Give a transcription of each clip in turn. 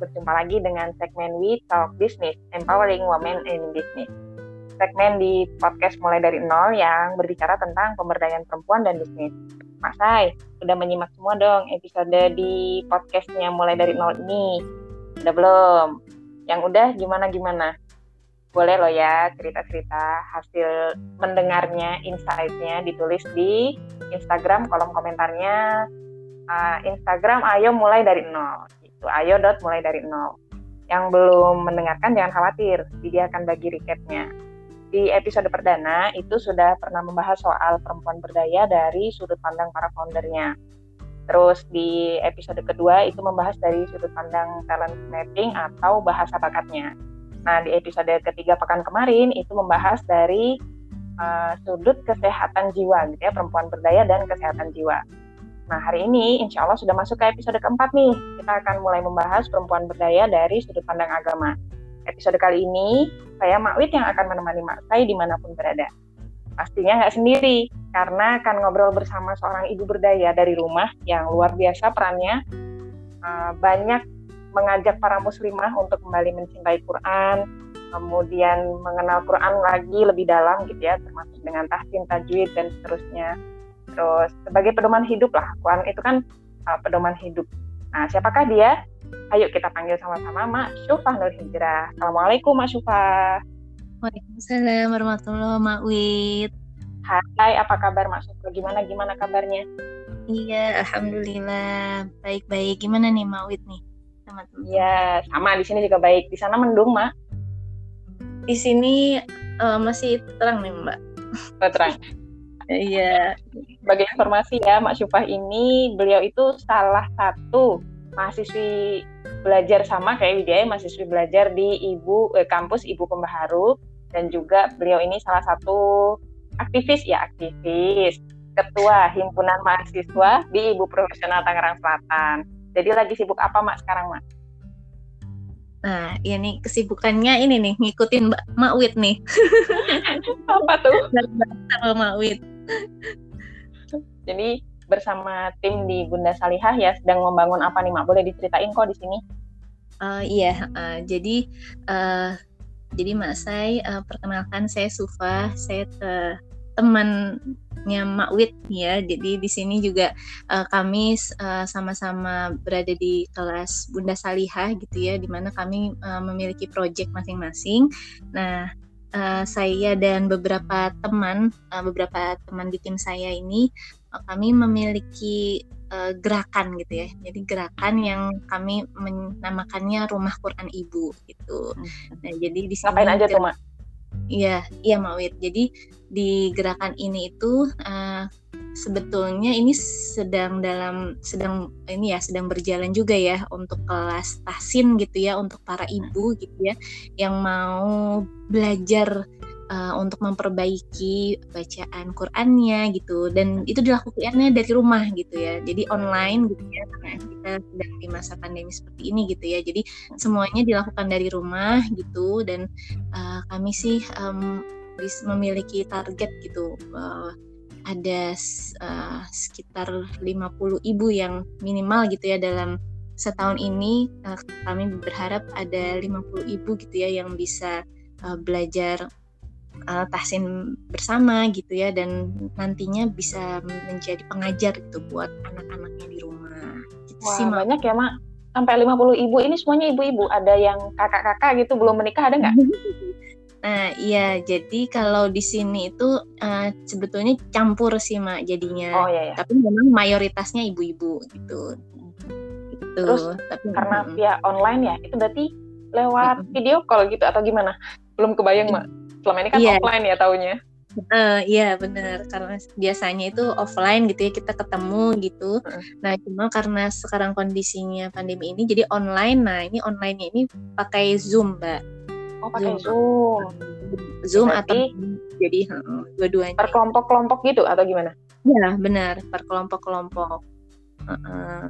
berjumpa lagi dengan segmen We Talk Business, Empowering Women in Business. Segmen di podcast mulai dari nol yang berbicara tentang pemberdayaan perempuan dan bisnis. Mak Sai, udah menyimak semua dong episode di podcastnya mulai dari nol ini? Udah belum? Yang udah gimana-gimana? Boleh loh ya cerita-cerita hasil mendengarnya, insight-nya ditulis di Instagram kolom komentarnya uh, Instagram ayo mulai dari nol ayo dot mulai dari nol. Yang belum mendengarkan jangan khawatir. Dia akan bagi recapnya. Di episode perdana itu sudah pernah membahas soal perempuan berdaya dari sudut pandang para foundernya. Terus di episode kedua itu membahas dari sudut pandang talent mapping atau bahasa bakatnya. Nah di episode ketiga pekan kemarin itu membahas dari uh, sudut kesehatan jiwa gitu ya perempuan berdaya dan kesehatan jiwa Nah, hari ini insya Allah sudah masuk ke episode keempat nih. Kita akan mulai membahas perempuan berdaya dari sudut pandang agama. Episode kali ini, saya Makwit yang akan menemani Mak Sai di mana pun berada. Pastinya nggak sendiri, karena akan ngobrol bersama seorang ibu berdaya dari rumah yang luar biasa perannya. Uh, banyak mengajak para muslimah untuk kembali mencintai Quran, kemudian mengenal Quran lagi lebih dalam gitu ya, termasuk dengan tahsin, tajwid, dan seterusnya Terus sebagai pedoman hidup lah, Quran itu kan uh, pedoman hidup. Nah, siapakah dia? Ayo kita panggil sama-sama Mak Syufah Nur Hijrah. Assalamualaikum Mak Syufah. Waalaikumsalam warahmatullahi wabarakatuh. Hai, apa kabar Mak Syufah? Gimana gimana kabarnya? Iya, alhamdulillah baik-baik. Gimana nih Mak Wid nih? Teman-teman. Iya, sama di sini juga baik. Di sana mendung, Mak? Di sini uh, masih terang nih, Mbak. Oh, terang. Iya. Sebagai informasi ya, Mak Syufah ini beliau itu salah satu mahasiswi belajar sama kayak Widya, mahasiswi belajar di Ibu eh, kampus Ibu Pembaharu dan juga beliau ini salah satu aktivis ya aktivis ketua himpunan mahasiswa di Ibu Profesional Tangerang Selatan. Jadi lagi sibuk apa Mak sekarang Mak? Nah, ini kesibukannya ini nih ngikutin Mbak Mak Wit nih. apa tuh? Sama Mak Wit. Jadi bersama tim di Bunda Salihah ya sedang membangun apa nih Mak? Boleh diceritain kok di sini? Uh, iya, uh, jadi uh, jadi Mak saya uh, perkenalkan saya Sufa, saya uh, temannya Mak Wit ya. Jadi di sini juga uh, kami uh, sama-sama berada di kelas Bunda Salihah gitu ya, di mana kami uh, memiliki proyek masing-masing. Nah, uh, saya dan beberapa teman, uh, beberapa teman di tim saya ini, uh, kami memiliki uh, gerakan gitu ya. Jadi gerakan yang kami menamakannya Rumah Quran Ibu gitu. Hmm. Nah, jadi di sini aja tuh, Mak? Iya, iya Mawit. Jadi di gerakan ini itu uh, sebetulnya ini sedang dalam sedang ini ya sedang berjalan juga ya untuk kelas tahsin gitu ya untuk para ibu gitu ya yang mau belajar uh, untuk memperbaiki bacaan Qurannya gitu. Dan itu dilakukannya dari rumah gitu ya. Jadi online gitu ya karena kita sedang di masa pandemi seperti ini gitu ya. Jadi semuanya dilakukan dari rumah gitu. Dan uh, kami sih um, memiliki target gitu uh, ada uh, sekitar 50 ibu yang minimal gitu ya dalam setahun ini uh, kami berharap ada 50 ibu gitu ya yang bisa uh, belajar uh, tahsin bersama gitu ya dan nantinya bisa menjadi pengajar gitu buat anak-anaknya di rumah. Gitu Wah, sih, banyak ya, Mak. Sampai 50 ibu ini semuanya ibu-ibu. Ada yang kakak-kakak gitu belum menikah ada nggak? Nah, iya, jadi kalau di sini itu uh, sebetulnya campur sih, Mak, jadinya. Oh, iya, iya. Tapi memang mayoritasnya ibu-ibu gitu. Gitu. Terus Tapi, karena mm, via online ya, itu berarti lewat mm, video call gitu atau gimana? Belum kebayang, Mak. Selama ini kan yeah. offline ya taunya. Uh, iya benar karena biasanya itu offline gitu ya kita ketemu gitu. Uh. Nah cuma karena sekarang kondisinya pandemi ini jadi online. Nah ini online ini pakai Zoom mbak. Oh pakai Zoom. Zoom, atau jadi uh, dua-duanya. Per kelompok-kelompok gitu atau gimana? Iya benar per kelompok-kelompok. Uh, uh,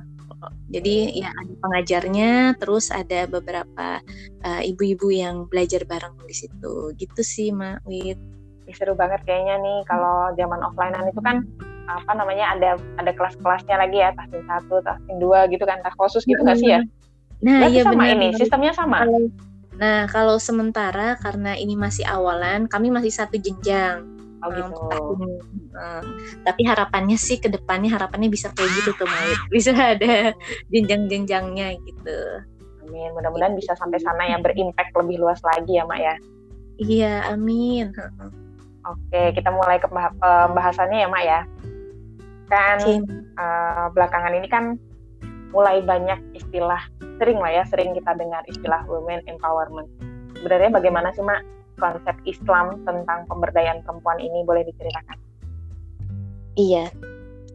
jadi ya ada pengajarnya, terus ada beberapa ibu-ibu uh, yang belajar bareng di situ. Gitu sih, Mak Wit. Seru banget kayaknya nih kalau zaman offlinean itu kan apa namanya ada ada kelas-kelasnya lagi ya tahsin satu, tahsin dua gitu kan, khusus gitu nggak sih ya? Nah, Berarti iya sama benar. ini, sistemnya sama. Kalau, nah, kalau sementara karena ini masih awalan, kami masih satu jenjang. Oh uh, gitu. ini. Uh, tapi harapannya sih ke depannya harapannya bisa kayak gitu tuh Mawit. Bisa ada jenjang-jenjangnya gitu. Amin. Mudah-mudahan bisa sampai sana yang berimpact lebih luas lagi ya, Mak ya. Iya, amin. Oke, kita mulai ke pembah- pembahasannya ya, Mak ya. Kan eh, belakangan ini kan mulai banyak istilah sering lah ya, sering kita dengar istilah women empowerment. Sebenarnya bagaimana sih, Mak, konsep Islam tentang pemberdayaan perempuan ini boleh diceritakan? Iya,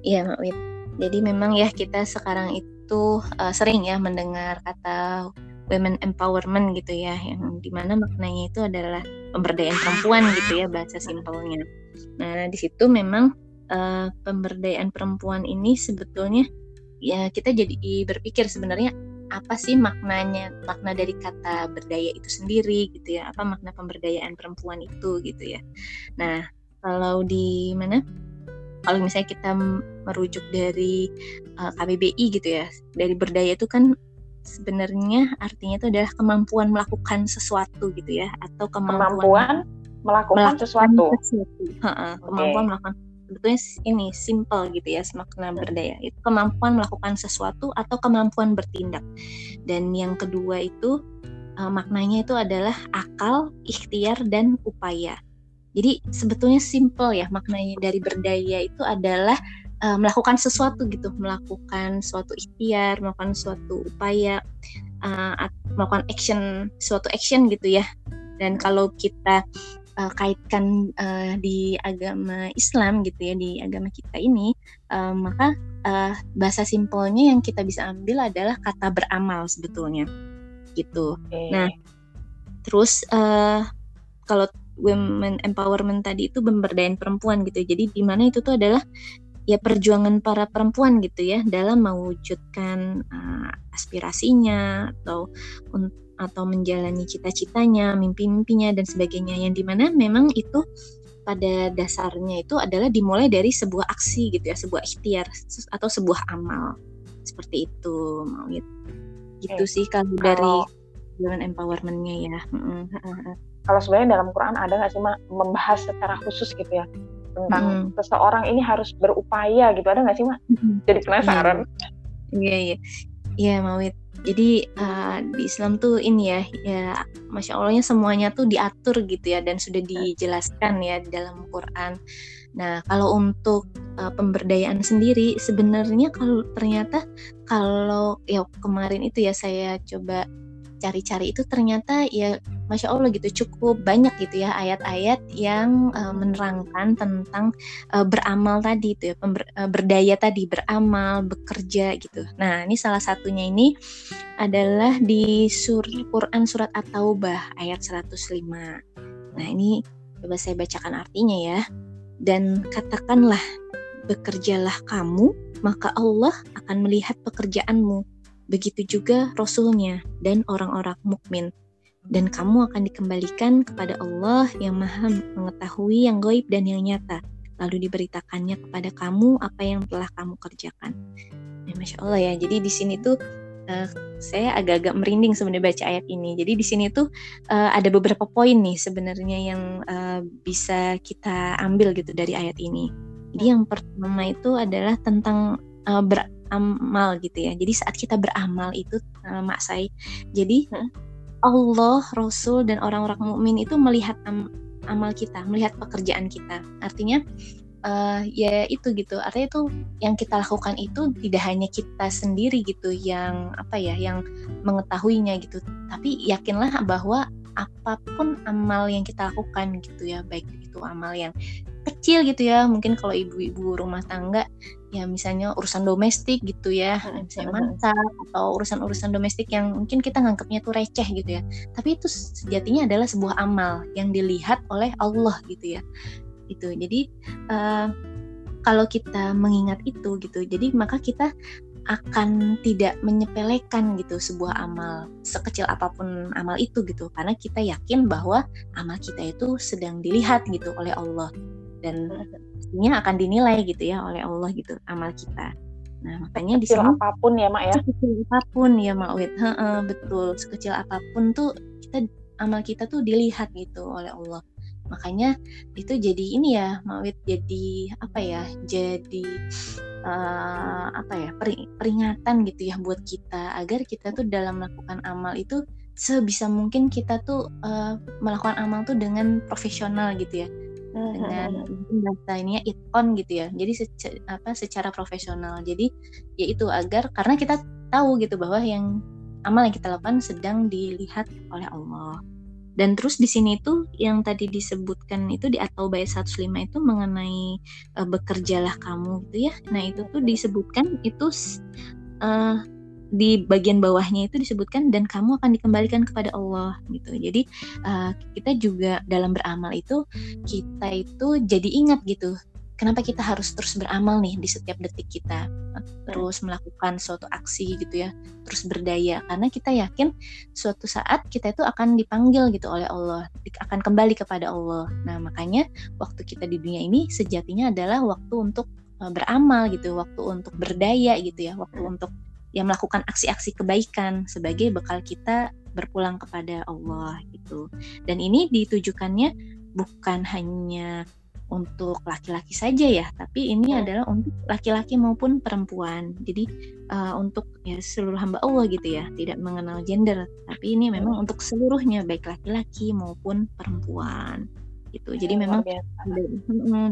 iya Mak Wit. Jadi memang ya kita sekarang itu uh, sering ya mendengar kata women empowerment gitu ya, yang di mana maknanya itu adalah pemberdayaan perempuan gitu ya bahasa simpelnya. Nah di situ memang uh, pemberdayaan perempuan ini sebetulnya ya kita jadi berpikir sebenarnya apa sih maknanya makna dari kata berdaya itu sendiri gitu ya apa makna pemberdayaan perempuan itu gitu ya nah kalau di mana kalau misalnya kita merujuk dari uh, KBBI gitu ya dari berdaya itu kan sebenarnya artinya itu adalah kemampuan melakukan sesuatu gitu ya atau kemampuan, Kemampuan melakukan, sesuatu. sesuatu. Ha-ha, kemampuan melakukan sebetulnya ini simple gitu ya makna berdaya. Itu kemampuan melakukan sesuatu atau kemampuan bertindak. Dan yang kedua itu uh, maknanya itu adalah akal ikhtiar dan upaya. Jadi sebetulnya simple ya maknanya dari berdaya itu adalah uh, melakukan sesuatu gitu. Melakukan suatu ikhtiar melakukan suatu upaya uh, melakukan action suatu action gitu ya. Dan kalau kita uh, kaitkan uh, di agama Islam gitu ya di agama kita ini uh, maka uh, bahasa simpelnya yang kita bisa ambil adalah kata beramal sebetulnya gitu. Okay. Nah terus uh, kalau women empowerment tadi itu pemberdayaan perempuan gitu. Jadi di mana itu tuh adalah ya perjuangan para perempuan gitu ya dalam mewujudkan uh, aspirasinya atau untuk atau menjalani cita-citanya, mimpi-mimpinya dan sebagainya yang di mana memang itu pada dasarnya itu adalah dimulai dari sebuah aksi gitu ya, sebuah ikhtiar atau sebuah amal seperti itu mau gitu. Gitu sih kalau, dari jalan empowermentnya ya. Kalau sebenarnya dalam Quran ada nggak sih mak membahas secara khusus gitu ya tentang hmm. seseorang ini harus berupaya gitu ada nggak sih mak? Hmm. Jadi penasaran. Iya iya. Iya Mawit. Jadi uh, di Islam tuh ini ya, ya masya Allahnya semuanya tuh diatur gitu ya dan sudah dijelaskan ya di dalam Quran. Nah kalau untuk uh, pemberdayaan sendiri sebenarnya kalau ternyata kalau ya kemarin itu ya saya coba cari-cari itu ternyata ya masya Allah gitu cukup banyak gitu ya ayat-ayat yang uh, menerangkan tentang uh, beramal tadi itu ya pember, uh, berdaya tadi beramal bekerja gitu. Nah ini salah satunya ini adalah di sur Quran surat At-Taubah ayat 105. Nah ini coba saya bacakan artinya ya. Dan katakanlah bekerjalah kamu maka Allah akan melihat pekerjaanmu begitu juga Rasulnya dan orang-orang mukmin. Dan kamu akan dikembalikan kepada Allah yang maha mengetahui yang goib dan yang nyata. Lalu diberitakannya kepada kamu apa yang telah kamu kerjakan. Ya, Masya Allah ya, jadi di sini tuh uh, saya agak-agak merinding sebenarnya baca ayat ini. Jadi di sini tuh uh, ada beberapa poin nih sebenarnya yang uh, bisa kita ambil gitu dari ayat ini. Jadi yang pertama itu adalah tentang uh, ber amal gitu ya. Jadi saat kita beramal itu uh, mak saya. Jadi hmm? Allah, Rasul dan orang-orang mukmin itu melihat am amal kita, melihat pekerjaan kita. Artinya uh, ya itu gitu. Artinya itu yang kita lakukan itu tidak hanya kita sendiri gitu yang apa ya, yang mengetahuinya gitu. Tapi yakinlah bahwa apa pun amal yang kita lakukan gitu ya, baik itu amal yang kecil gitu ya mungkin kalau ibu-ibu rumah tangga ya misalnya urusan domestik gitu ya. Misalnya masak atau urusan-urusan domestik yang mungkin kita nganggapnya tuh receh gitu ya. Tapi itu sejatinya adalah sebuah amal yang dilihat oleh Allah gitu ya. Itu jadi uh, kalau kita mengingat itu gitu jadi maka kita akan tidak menyepelekan gitu sebuah amal sekecil apa pun amal itu gitu. Karena kita yakin bahwa amal kita itu sedang dilihat gitu oleh Allah dan pastinya akan dinilai gitu ya oleh Allah gitu amal kita. Nah, makanya di sini apa pun ya, Mak ya. Sekecil apa pun ya, Mak Wit. Heeh, betul. Sekecil apa pun tuh kita amal kita tuh dilihat gitu oleh Allah. Makanya itu jadi ini ya, Mak Wit jadi apa ya? Jadi uh, apa ya? peringatan gitu ya buat kita agar kita tuh dalam melakukan amal itu sebisa mungkin kita tuh uh, melakukan amal tuh dengan profesional gitu ya dengan mungkin bahasa ininya on gitu ya. Jadi secara, apa secara profesional. Jadi yaitu agar karena kita tahu gitu bahwa yang amal yang kita lakukan sedang dilihat oleh Allah. Dan terus di sini tuh yang tadi disebutkan itu di atau bayat 105 itu mengenai uh, bekerjalah kamu gitu ya. Nah itu tuh disebutkan itu uh, di bagian bawahnya itu disebutkan dan kamu akan dikembalikan kepada Allah gitu. Jadi uh, kita juga dalam beramal itu kita itu jadi ingat gitu. Kenapa kita harus terus beramal nih di setiap detik kita, terus melakukan suatu aksi gitu ya, terus berdaya karena kita yakin suatu saat kita itu akan dipanggil gitu oleh Allah, akan kembali kepada Allah. Nah, makanya waktu kita di dunia ini sejatinya adalah waktu untuk eh, beramal gitu, waktu untuk berdaya gitu ya, waktu untuk yang melakukan aksi-aksi kebaikan sebagai bekal kita berpulang kepada Allah gitu. Dan ini ditujukannya bukan hanya untuk laki-laki saja ya, tapi ini hmm. adalah untuk laki-laki maupun perempuan. Jadi uh, untuk ya seluruh hamba Allah gitu ya, tidak mengenal gender, tapi ini memang hmm. untuk seluruhnya baik laki-laki maupun perempuan gitu. Jadi memang dari,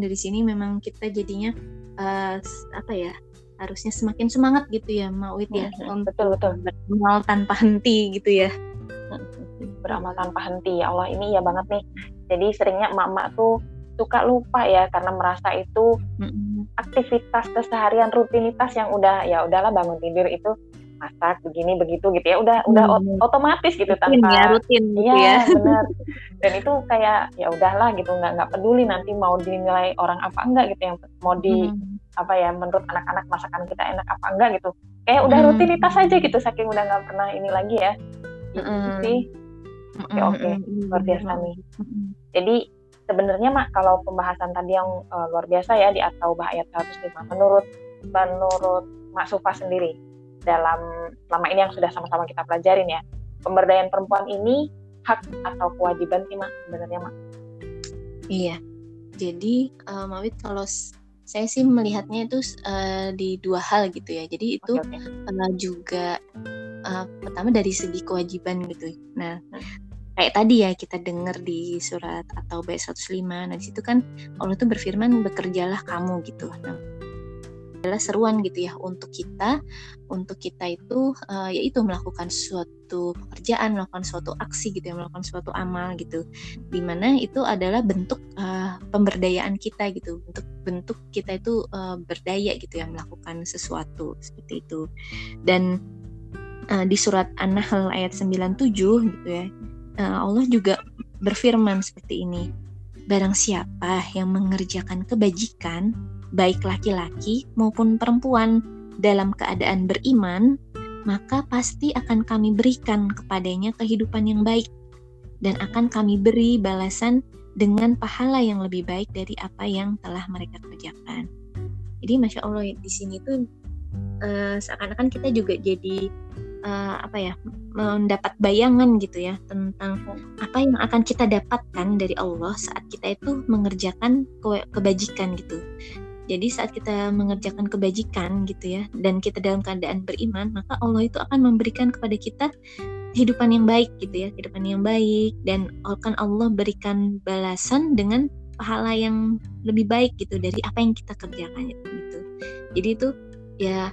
dari sini memang kita jadinya uh, apa ya harusnya semakin semangat gitu ya Mawit ya hmm, betul betul. beramal tanpa henti gitu ya. Beramal tanpa henti ya Allah ini ya banget nih. Jadi seringnya emak-emak tuh suka lupa ya karena merasa itu hmm. aktivitas keseharian rutinitas yang udah ya udahlah bangun tidur itu masak begini begitu gitu ya udah hmm. udah otomatis gitu rutin tanpa ya, rutin gitu ya, ya. benar dan itu kayak ya udahlah gitu nggak nggak peduli nanti mau dinilai orang apa enggak gitu yang mau di hmm. apa ya menurut anak-anak masakan kita enak apa enggak gitu kayak udah hmm. rutinitas aja gitu saking udah nggak pernah ini lagi ya gitu hmm. sih oke oke okay. luar biasa nih jadi sebenarnya mak kalau pembahasan tadi yang uh, luar biasa ya di atau ayat 105 menurut menurut Mak Sufa sendiri dalam selama ini yang sudah sama-sama kita pelajarin ya. Pemberdayaan perempuan ini hak atau kewajiban sih Mak sebenarnya Mak? Iya. Jadi uh, Mawit kalau saya sih melihatnya itu uh, di dua hal gitu ya. Jadi itu okay, okay. Uh, juga uh, pertama dari segi kewajiban gitu. Nah, hmm. kayak tadi ya kita dengar di surat atau bait 105. Nah, di situ kan Allah itu berfirman bekerjalah kamu gitu. Nah, adalah seruan gitu ya untuk kita. Untuk kita itu uh, yaitu melakukan suatu pekerjaan melakukan suatu aksi gitu ya melakukan suatu amal gitu. Di mana itu adalah bentuk uh, pemberdayaan kita gitu. Untuk bentuk kita itu uh, berdaya gitu ya melakukan sesuatu seperti itu. Dan uh, di surat An-Nahl ayat 97 gitu ya uh, Allah juga berfirman seperti ini barang siapa yang mengerjakan kebajikan baik laki-laki maupun perempuan dalam keadaan beriman, maka pasti akan kami berikan kepadanya kehidupan yang baik dan akan kami beri balasan dengan pahala yang lebih baik dari apa yang telah mereka kerjakan. Jadi masya Allah di sini tuh uh, seakan-akan kita juga jadi uh, apa ya mendapat bayangan gitu ya tentang apa yang akan kita dapatkan dari Allah saat kita itu mengerjakan ke kebajikan gitu. Jadi saat kita mengerjakan kebajikan gitu ya dan kita dalam keadaan beriman, maka Allah itu akan memberikan kepada kita kehidupan yang baik gitu ya, kehidupan yang baik dan akan Allah berikan balasan dengan pahala yang lebih baik gitu dari apa yang kita kerjakan gitu. Jadi itu ya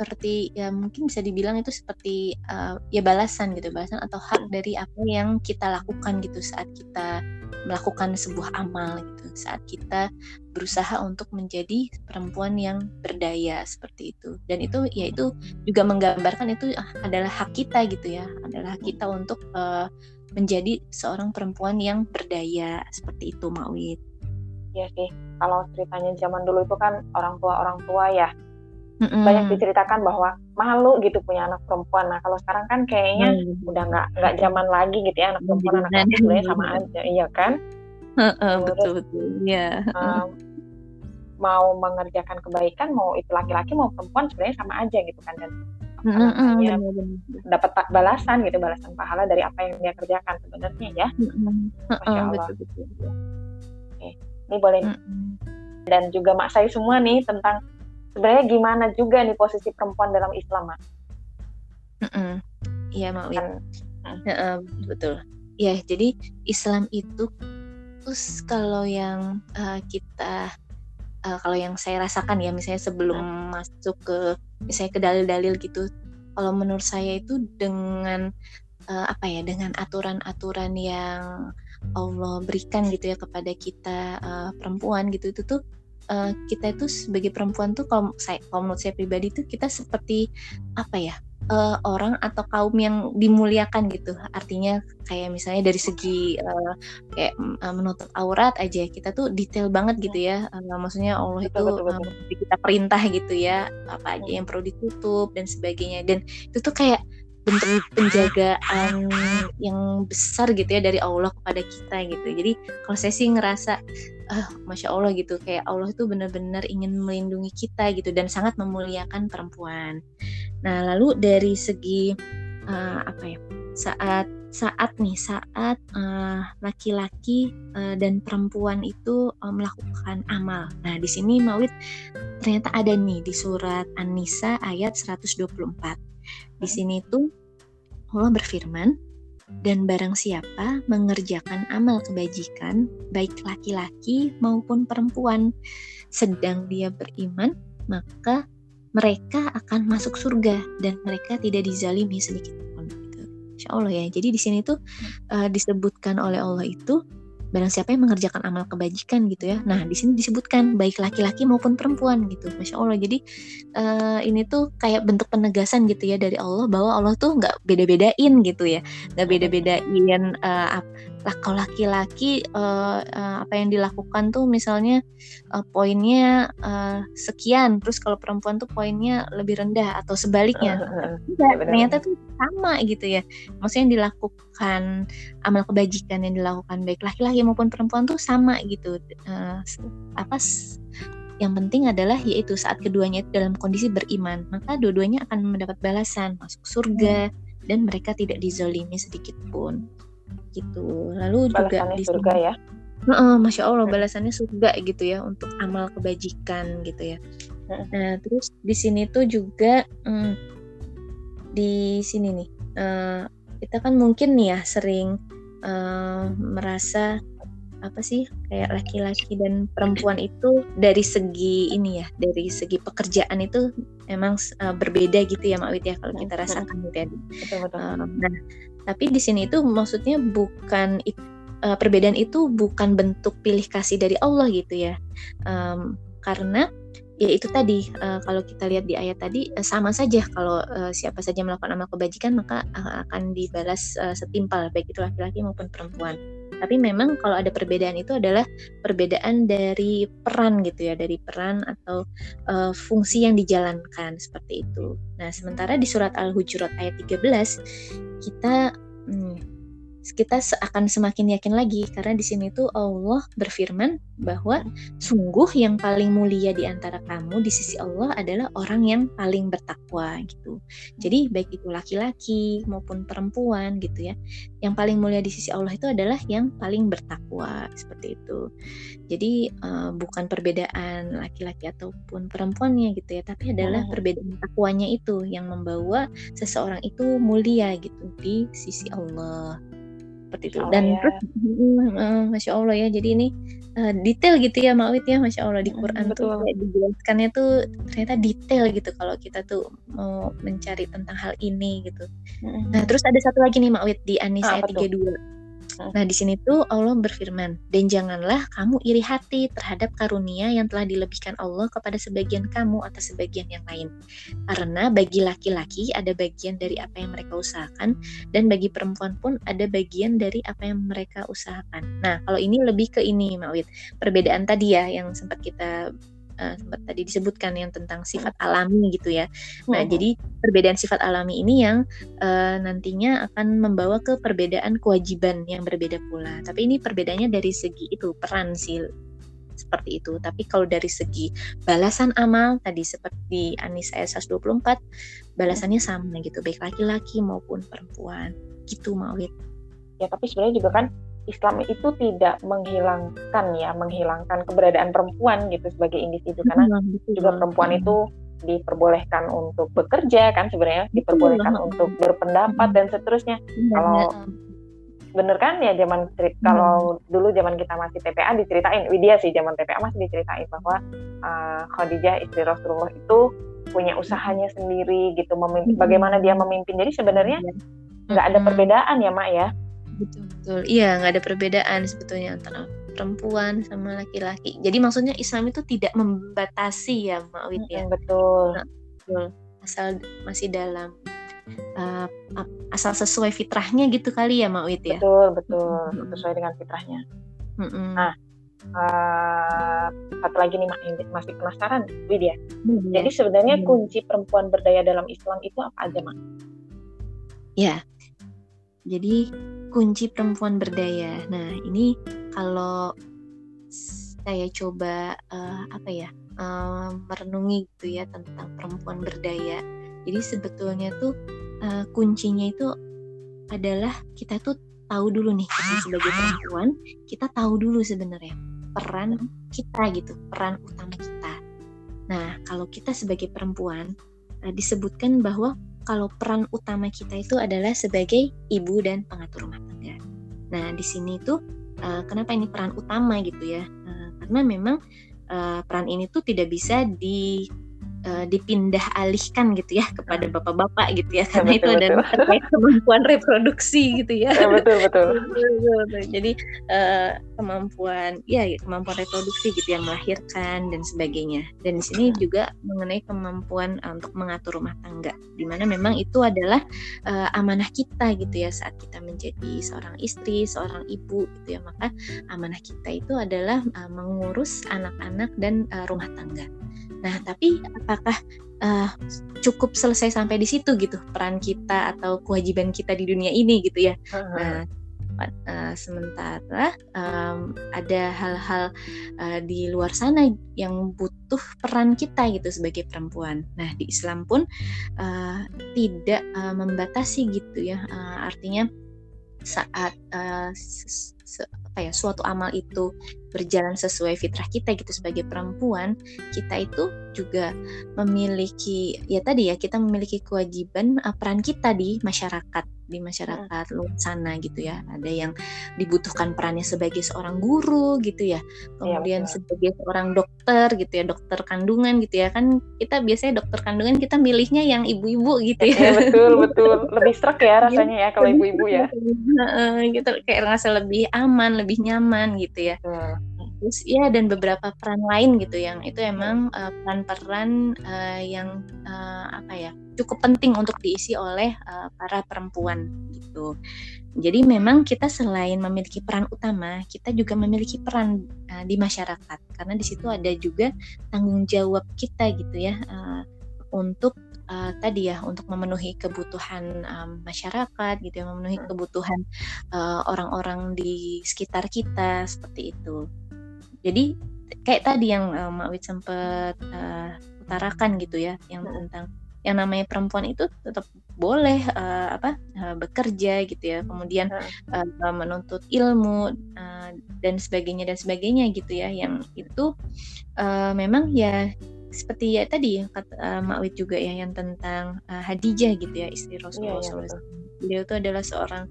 seperti ya mungkin bisa dibilang itu seperti uh, ya balasan gitu balasan atau hak dari apa yang kita lakukan gitu saat kita melakukan sebuah amal gitu saat kita berusaha untuk menjadi perempuan yang berdaya seperti itu. Dan itu ya itu juga menggambarkan itu adalah hak kita gitu ya adalah hak kita untuk uh, menjadi seorang perempuan yang berdaya seperti itu Mawid. Iya sih, kalau ceritanya zaman dulu itu kan orang tua orang tua ya mm-hmm. banyak diceritakan bahwa malu gitu punya anak perempuan. Nah kalau sekarang kan kayaknya mm. udah nggak nggak zaman lagi gitu ya anak perempuan anak laki sebenarnya sama aja, iya kan? Uh, uh, betul betul, ya. Um, mau mengerjakan kebaikan mau itu laki-laki mau perempuan sebenarnya sama aja gitu kan dan Mm, mm, benar. dapat pa- balasan gitu balasan pahala dari apa yang dia kerjakan sebenarnya ya. Masya Allah. betul betul. ini boleh Mm, mm. dan juga mak saya semua nih tentang sebenarnya gimana juga nih posisi perempuan dalam Islam mak. Iya, Mak kan. Heeh, betul. Ya, jadi Islam itu terus kalau yang eh, kita eh, kalau yang saya rasakan ya misalnya sebelum masuk ke misalnya ke dalil-dalil gitu, kalau menurut saya itu dengan eh, apa ya dengan aturan-aturan yang Allah berikan gitu ya kepada kita eh, perempuan gitu itu tuh eh, kita itu sebagai perempuan tuh kalau saya kalau menurut saya pribadi tuh kita seperti apa ya eh, orang atau kaum yang dimuliakan gitu. Artinya kayak misalnya dari segi eh, kayak eh, menutup aurat aja kita tuh detail banget gitu ya. Eh, maksudnya Allah itu Betul, betul, kita perintah gitu ya apa aja Hmm. yang perlu ditutup dan sebagainya. Dan itu tuh kayak bentuk penjagaan yang besar gitu ya dari Allah kepada kita gitu. Jadi kalau saya sih ngerasa ah masya Allah gitu kayak Allah itu benar-benar ingin melindungi kita gitu dan sangat memuliakan perempuan. Nah lalu dari segi eh, apa ya saat saat nih saat eh, laki-laki eh, dan perempuan itu eh, melakukan amal. Nah di sini Mawid ternyata ada nih di surat An-Nisa ayat 124. Di sini tuh Allah berfirman dan barang siapa mengerjakan amal kebajikan baik laki-laki maupun perempuan sedang dia beriman maka mereka akan masuk surga dan mereka tidak dizalimi sedikit pun gitu. Insya Allah ya. Jadi di sini tuh uh, disebutkan oleh Allah itu barang siapa yang mengerjakan amal kebajikan gitu ya. Nah di sini disebutkan baik laki-laki maupun perempuan gitu. Masya Allah. Jadi uh, ini tuh kayak bentuk penegasan gitu ya dari Allah bahwa Allah tuh nggak beda-bedain gitu ya, nggak beda-bedain uh, kalau laki-laki uh, uh, apa yang dilakukan tuh misalnya uh, poinnya uh, sekian, terus kalau perempuan tuh poinnya lebih rendah atau sebaliknya. Tidak, benar. ternyata tuh sama gitu ya. Maksudnya yang dilakukan amal kebajikan yang dilakukan baik laki-laki maupun perempuan tuh sama gitu. Eh, s- apa yang penting adalah yaitu saat keduanya dalam kondisi beriman, maka dua-duanya akan mendapat balasan masuk surga dan mereka tidak dizolimi sedikit pun. Gitu. Lalu juga di surga ya Heeh, Masya Allah Hmm. balasannya surga gitu ya untuk amal kebajikan gitu ya. Hmm. Nah terus di sini tuh juga mm, di sini nih eh, kita kan mungkin nih ya sering eh, merasa apa sih kayak laki-laki dan perempuan itu dari segi ini ya dari segi pekerjaan itu emang eh, berbeda gitu ya Mak Wit ya kalau kita rasakan gitu ya betul betul Um, nah, tapi di sini itu maksudnya bukan uh, perbedaan itu bukan bentuk pilih kasih dari Allah gitu ya, Um, karena ya itu tadi uh, kalau kita lihat di ayat tadi uh, sama saja kalau uh, siapa saja melakukan amal kebajikan maka akan dibalas uh, setimpal baik itu laki-laki maupun perempuan. Tapi memang kalau ada perbedaan itu adalah perbedaan dari peran gitu ya, dari peran atau uh, fungsi yang dijalankan seperti itu. Nah, sementara di surat Al-Hujurat ayat 13 kita hmm, kita akan semakin yakin lagi karena di sini tuh Allah berfirman bahwa sungguh yang paling mulia di antara kamu di sisi Allah adalah orang yang paling bertakwa gitu. Jadi baik itu laki-laki maupun perempuan gitu ya. Yang paling mulia di sisi Allah itu adalah yang paling bertakwa seperti itu. Jadi eh, bukan perbedaan laki-laki ataupun perempuannya gitu ya, tapi adalah perbedaan takwanya itu yang membawa seseorang itu mulia gitu di sisi Allah seperti itu dan ya. terus mm, masya Allah ya jadi ini eh, detail gitu ya Mawit ya masya Allah di Mm, Quran tuh betul. kayak dijelaskannya tuh ternyata detail gitu kalau kita tuh mau mencari tentang hal ini gitu. Nah, terus ada satu lagi nih Makwit di An-Nisa Ah, ayat tuh? 32. Nah, di sini tuh Allah berfirman, "Dan janganlah kamu iri hati terhadap karunia yang telah dilebihkan Allah kepada sebagian kamu atas sebagian yang lain. Karena bagi laki-laki ada bagian dari apa yang mereka usahakan dan bagi perempuan pun ada bagian dari apa yang mereka usahakan." Nah, kalau ini lebih ke ini Makwit, perbedaan tadi ya yang sempat kita eh, sempat tadi disebutkan yang tentang sifat alami gitu ya. Nah, Mm-mm. jadi perbedaan sifat alami ini yang eh, nantinya akan membawa ke perbedaan kewajiban yang berbeda pula. Tapi ini perbedaannya dari segi itu peran sih seperti itu. Tapi kalau dari segi balasan amal tadi seperti Anis ayat 124 balasannya sama gitu baik laki-laki maupun perempuan gitu Mawit. Ya tapi sebenarnya juga kan Islam itu tidak menghilangkan ya menghilangkan keberadaan perempuan gitu sebagai individu karena betul, juga perempuan itu diperbolehkan untuk bekerja kan sebenarnya diperbolehkan untuk berpendapat dan seterusnya. Kalau bener kan ya zaman hmm. kalau dulu zaman kita masih TPA diceritain Widya sih zaman TPA masih diceritain bahwa uh, Khadijah istri Rasulullah itu punya usahanya sendiri gitu memimpin hmm. bagaimana dia memimpin jadi sebenarnya iya. nggak ada hmm. perbedaan ya mak ya betul betul. Iya nggak ada perbedaan sebetulnya antara perempuan sama laki-laki. Jadi maksudnya Islam itu tidak membatasi ya mak Widya betul. Nah, betul. Asal masih dalam uh, asal sesuai fitrahnya gitu kali ya Wit ya? Betul betul. Hmm. sesuai dengan fitrahnya. Hmm. nah uh, satu lagi nih masih penasaran Widya hmm, jadi sebenarnya hmm. kunci perempuan berdaya dalam Islam itu apa aja Mak ya. Jadi kunci perempuan berdaya. Nah ini kalau saya coba uh, apa ya uh, merenungi gitu ya tentang perempuan berdaya. Jadi sebetulnya tuh uh, kuncinya itu adalah kita tuh tahu dulu nih kita sebagai perempuan kita tahu dulu sebenarnya peran kita gitu peran utama kita. Nah kalau kita sebagai perempuan uh, disebutkan bahwa kalau peran utama kita itu adalah sebagai ibu dan pengatur rumah tangga. Nah di sini tuh uh, kenapa ini peran utama gitu ya? Uh, karena memang uh, peran ini tuh tidak bisa di uh, dipindah alihkan gitu ya kepada ah. bapak-bapak gitu ya. Karena betul, itu betul. terkait kemampuan reproduksi gitu ya, ya betul betul, jadi uh, kemampuan ya kemampuan reproduksi gitu yang melahirkan dan sebagainya. Dan di sini juga mengenai kemampuan uh, untuk mengatur rumah tangga. Di mana memang itu adalah uh, amanah kita gitu ya saat kita menjadi seorang istri seorang ibu gitu ya. Maka amanah kita itu adalah uh, mengurus anak-anak dan uh, rumah tangga Nah, tapi apakah uh, cukup selesai sampai di situ gitu peran kita atau kewajiban kita di dunia ini gitu ya? Nah, uh, sementara um, ada hal-hal uh, di luar sana yang butuh peran kita gitu sebagai perempuan. Nah, di Islam pun uh, tidak uh, membatasi gitu ya. Uh, artinya saat uh, apa ya suatu amal itu berjalan sesuai fitrah kita gitu sebagai perempuan kita itu juga memiliki ya tadi ya kita memiliki kewajiban uh, peran kita di masyarakat di masyarakat hmm. luar sana gitu ya. Ada yang dibutuhkan perannya sebagai seorang guru gitu ya iya, kemudian ya, sebagai seorang dokter gitu ya dokter kandungan gitu ya. Kan kita biasanya dokter kandungan kita milihnya yang ibu-ibu gitu ya, ya betul betul. Lebih serak ya rasanya ya kalau ibu-ibu ya. gitu. Kayak rasa lebih aman lebih nyaman gitu ya. Hmm terus ya dan beberapa peran lain gitu yang itu emang uh, peran-peran uh, yang uh, apa ya cukup penting untuk diisi oleh uh, para perempuan gitu. Jadi memang kita selain memiliki peran utama, kita juga memiliki peran uh, di masyarakat karena di situ ada juga tanggung jawab kita gitu ya uh, untuk uh, tadi ya untuk memenuhi kebutuhan um, masyarakat gitu ya memenuhi kebutuhan orang-orang uh, di sekitar kita seperti itu jadi kayak tadi yang uh, Mak Wit sempat uh, utarakan gitu ya yang hmm. tentang yang namanya perempuan itu tetap boleh uh, apa uh, bekerja gitu ya. Kemudian uh, menuntut ilmu uh, dan sebagainya dan sebagainya gitu ya. Yang itu uh, memang ya seperti ya tadi kata uh, Mak Wit juga ya yang tentang uh, Hadijah gitu ya istri Rasulullah yeah, yeah, beliau itu adalah seorang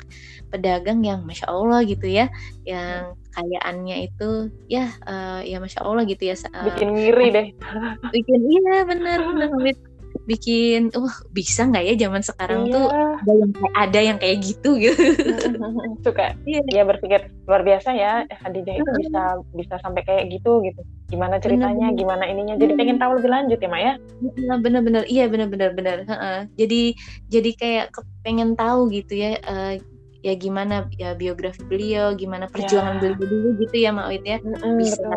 pedagang yang masya Allah gitu ya yang kayaannya itu ya uh, ya masya Allah gitu ya uh, bikin ngiri deh. Bikin iya benar benar bikin uh bisa nggak ya zaman sekarang iya. tuh ada yang kayak ada yang kayak gitu gitu. Suka. Iya. ya berpikir luar biasa ya Hadijah itu bisa bisa sampai kayak gitu gitu. Gimana ceritanya bener, gimana ininya jadi pengen tahu lebih lanjut ya Maya bener-bener iya bener-bener bener jadi jadi kayak pengen tahu gitu ya uh, ya gimana ya biografi beliau, gimana perjuangan ya. beliau dulu gitu ya Mak Wit ya. Mm, bisa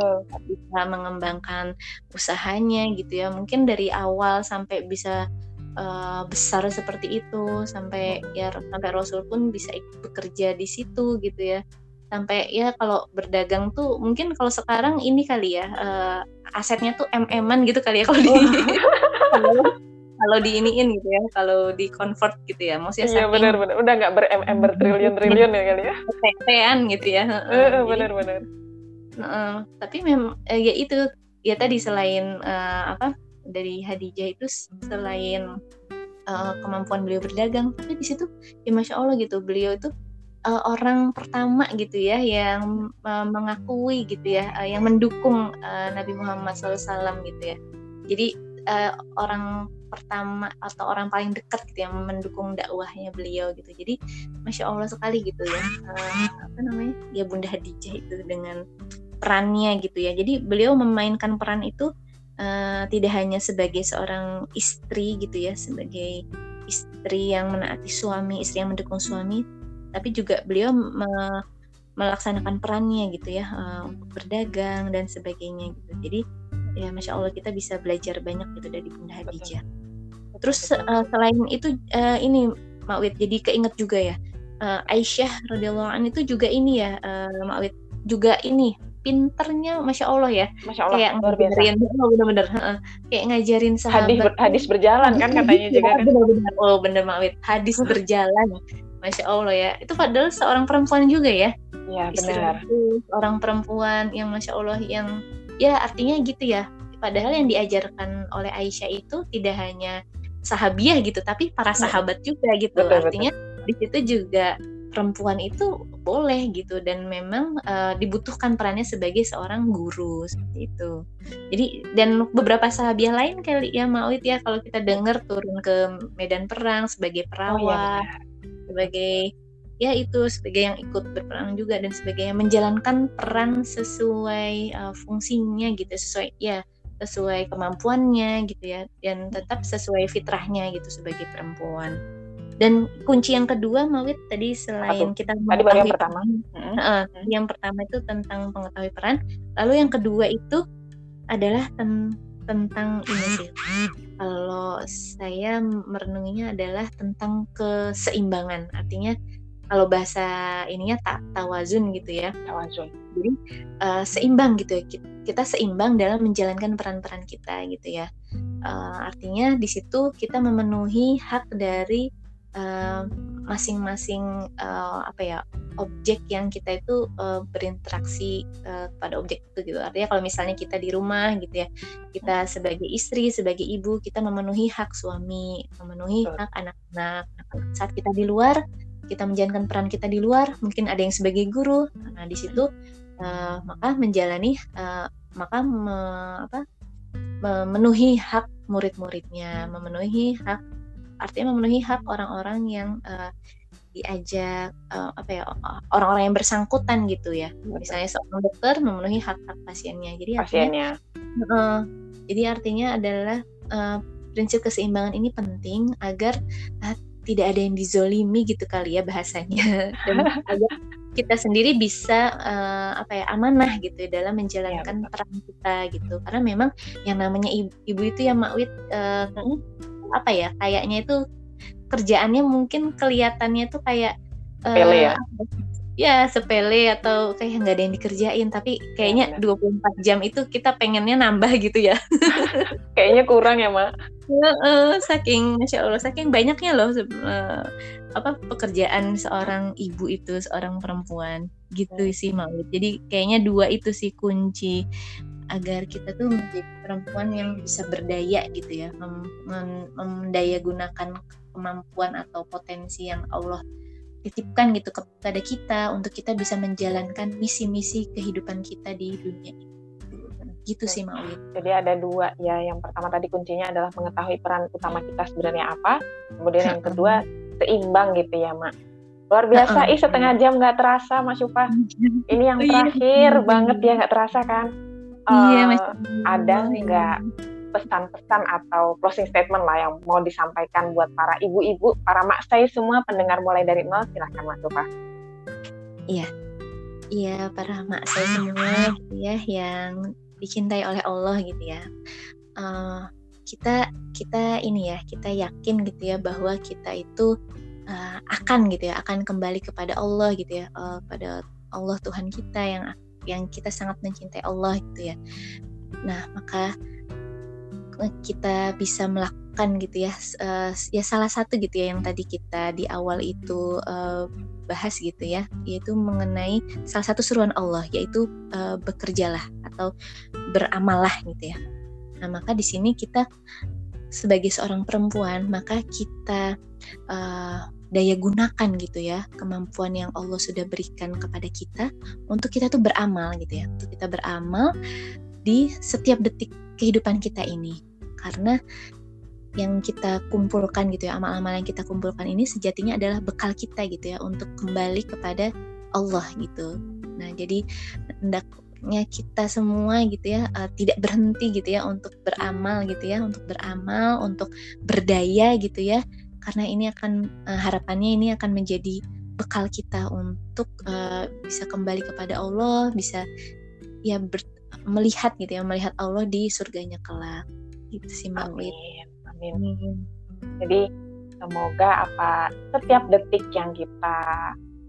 bisa mengembangkan usahanya gitu ya. Mungkin dari awal sampai bisa uh, besar seperti itu sampai ya sampai Rasul pun bisa ikut bekerja di situ gitu ya. sampai ya kalau berdagang tuh mungkin kalau sekarang ini kali ya uh, asetnya tuh mm-an gitu kali ya kalau di kalau di iniin gitu ya kalau di convert gitu ya maksudnya iya benar benar. Udah nggak ber mm bertriliun triliun ya kali ya? tetean gitu ya uh, benar benar. Uh, tapi memang uh, ya itu ya tadi selain uh, apa dari Hadijah itu selain uh, kemampuan beliau berdagang tapi di situ ya masya Allah gitu beliau itu uh, orang pertama gitu ya yang uh, mengakui gitu ya uh, yang mendukung uh, Nabi Muhammad SAW gitu ya. Jadi uh, orang pertama atau orang paling dekat gitu yang mendukung dakwahnya beliau gitu. Jadi masya allah sekali gitu ya. Uh, apa namanya? Ya bunda Hadijah itu dengan perannya gitu ya. Jadi beliau memainkan peran itu uh, tidak hanya sebagai seorang istri gitu ya sebagai istri yang menaati suami istri yang mendukung suami tapi juga beliau me melaksanakan perannya gitu ya uh, berdagang dan sebagainya gitu. Jadi ya masya allah kita bisa belajar banyak gitu dari bunda Hadijah. Terus uh, selain itu uh, ini Makwid jadi keinget juga ya uh, Aisyah radhiyallahu anha itu juga ini ya uh, Makwid juga ini pinternya masya Allah ya. Masya Allah kayak ngajarin oh, bener-bener uh, kayak ngajarin sahabat hadis, ber, hadis berjalan kan katanya juga kan? bener-bener. Oh bener Makwid hadis berjalan masya Allah ya. Itu padahal seorang perempuan juga ya. Iya benar. orang perempuan yang masya Allah yang ya artinya gitu ya padahal yang diajarkan oleh Aisyah itu tidak hanya sahabiah gitu tapi para iya. sahabat juga gitu betul, artinya betul. di situ juga perempuan itu boleh gitu dan memang uh, dibutuhkan perannya sebagai seorang guru seperti itu. Jadi dan beberapa sahabiah lain kali ya Mawit ya kalau kita dengar turun ke medan perang sebagai perawat, oh, ya, sebagai ya itu sebagai yang ikut berperang juga dan sebagai yang menjalankan peran sesuai uh, fungsinya gitu sesuai ya sesuai kemampuannya gitu ya dan tetap sesuai fitrahnya gitu sebagai perempuan. Dan kunci yang kedua Mawit tadi selain Aku, kita tadi baru yang pertama? peran, uh, yang pertama itu tentang mengetahui peran. Lalu yang kedua itu adalah ten tentang ini sih. Kalau saya merenunginya adalah tentang keseimbangan. Artinya kalau bahasa ininya tak tawazun gitu ya. Tawazun. Jadi uh, seimbang gitu ya kita seimbang dalam menjalankan peran-peran kita gitu ya. Uh, artinya di situ kita memenuhi hak dari masing-masing uh, apa ya objek yang kita itu uh, berinteraksi uh, pada objek itu gitu. Artinya kalau misalnya kita di rumah gitu ya kita sebagai istri sebagai ibu kita memenuhi hak suami memenuhi hak anak-anak. Saat kita di luar kita menjalankan peran kita di luar mungkin ada yang sebagai guru. Nah di situ uh, maka menjalani uh, maka me, apa, memenuhi hak murid-muridnya memenuhi hak artinya memenuhi hak orang-orang yang uh, diajak uh, apa ya orang-orang yang bersangkutan gitu ya. Misalnya seorang dokter memenuhi hak-hak pasiennya. Jadi pasiennya. artinya, uh, jadi artinya adalah uh, prinsip keseimbangan ini penting agar tidak ada yang dizolimi gitu kali ya bahasanya. Dan agar kita sendiri bisa uh, apa ya amanah gitu ya dalam menjalankan ya, peran kita gitu. Karena memang yang namanya ibu, ibu itu ya makwit uh, apa ya kayaknya itu kerjaannya mungkin kelihatannya tuh kayak uh, ya ya sepele atau kayak nggak ada yang dikerjain tapi kayaknya ya, 24 jam itu kita pengennya nambah gitu ya. Kayaknya kurang ya mak. Uh, saking masya allah saking banyaknya loh uh, apa pekerjaan seorang ibu itu seorang perempuan. Gitu hmm. sih mau jadi kayaknya dua itu sih kunci agar kita tuh menjadi perempuan yang bisa berdaya gitu ya mem memdaya gunakan kemampuan atau potensi yang Allah titipkan gitu kepada kita untuk kita bisa menjalankan misi-misi kehidupan kita di dunia ini gitu sih Mawid. Jadi ada dua ya. Yang pertama tadi kuncinya adalah mengetahui peran utama kita sebenarnya apa. Kemudian yang kedua seimbang gitu ya Mak. Luar biasa, ih setengah jam nggak terasa Mas Yupa. Ini yang iya. terakhir banget ya nggak terasa kan? iya, uh, ada nggak pesan-pesan atau closing statement lah yang mau disampaikan buat para ibu-ibu, para mak saya semua pendengar mulai dari nol silahkan Mas Tufa. Iya, iya para mak saya semua gitu ya yang dicintai oleh Allah gitu ya. Uh, kita kita ini ya kita yakin gitu ya bahwa kita itu uh, akan gitu ya akan kembali kepada Allah gitu ya uh, pada Allah Tuhan kita yang yang kita sangat mencintai Allah gitu ya. Nah, maka kita bisa melakukan gitu ya uh, ya salah satu gitu ya yang tadi kita di awal itu uh, bahas gitu ya yaitu mengenai salah satu seruan Allah yaitu uh, bekerjalah atau beramallah gitu ya. Nah, maka di sini kita sebagai seorang perempuan maka kita uh, daya gunakan gitu ya kemampuan yang Allah sudah berikan kepada kita untuk kita tuh beramal gitu ya untuk kita beramal di setiap detik kehidupan kita ini karena yang kita kumpulkan gitu ya amal-amal yang kita kumpulkan ini sejatinya adalah bekal kita gitu ya untuk kembali kepada Allah gitu nah jadi hendaknya kita semua gitu ya uh, tidak berhenti gitu ya untuk beramal gitu ya untuk beramal untuk berdaya gitu ya karena ini akan uh, harapannya ini akan menjadi bekal kita untuk uh, bisa kembali kepada Allah, bisa ya ber, melihat gitu ya, melihat Allah di surganya kelak. Gitu sih Mbak Amin. Amin. Amin. Jadi semoga apa setiap detik yang kita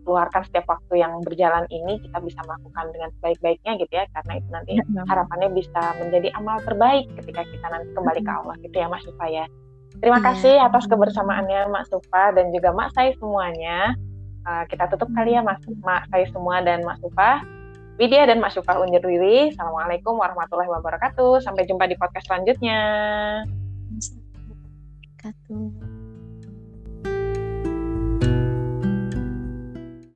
keluarkan setiap waktu yang berjalan ini kita bisa melakukan dengan sebaik-baiknya gitu ya karena itu nanti ya, harapannya bisa menjadi amal terbaik ketika kita nanti kembali ke Allah gitu ya Mas supaya Terima yeah. kasih atas kebersamaannya Mak Supa dan juga Mak Sai semuanya. Uh, kita tutup kali ya Mak, Mak Sai semua dan Mak Supa. Widya dan Mak Supa undur diri. Assalamualaikum warahmatullahi wabarakatuh. Sampai jumpa di podcast selanjutnya. Wabarakatuh.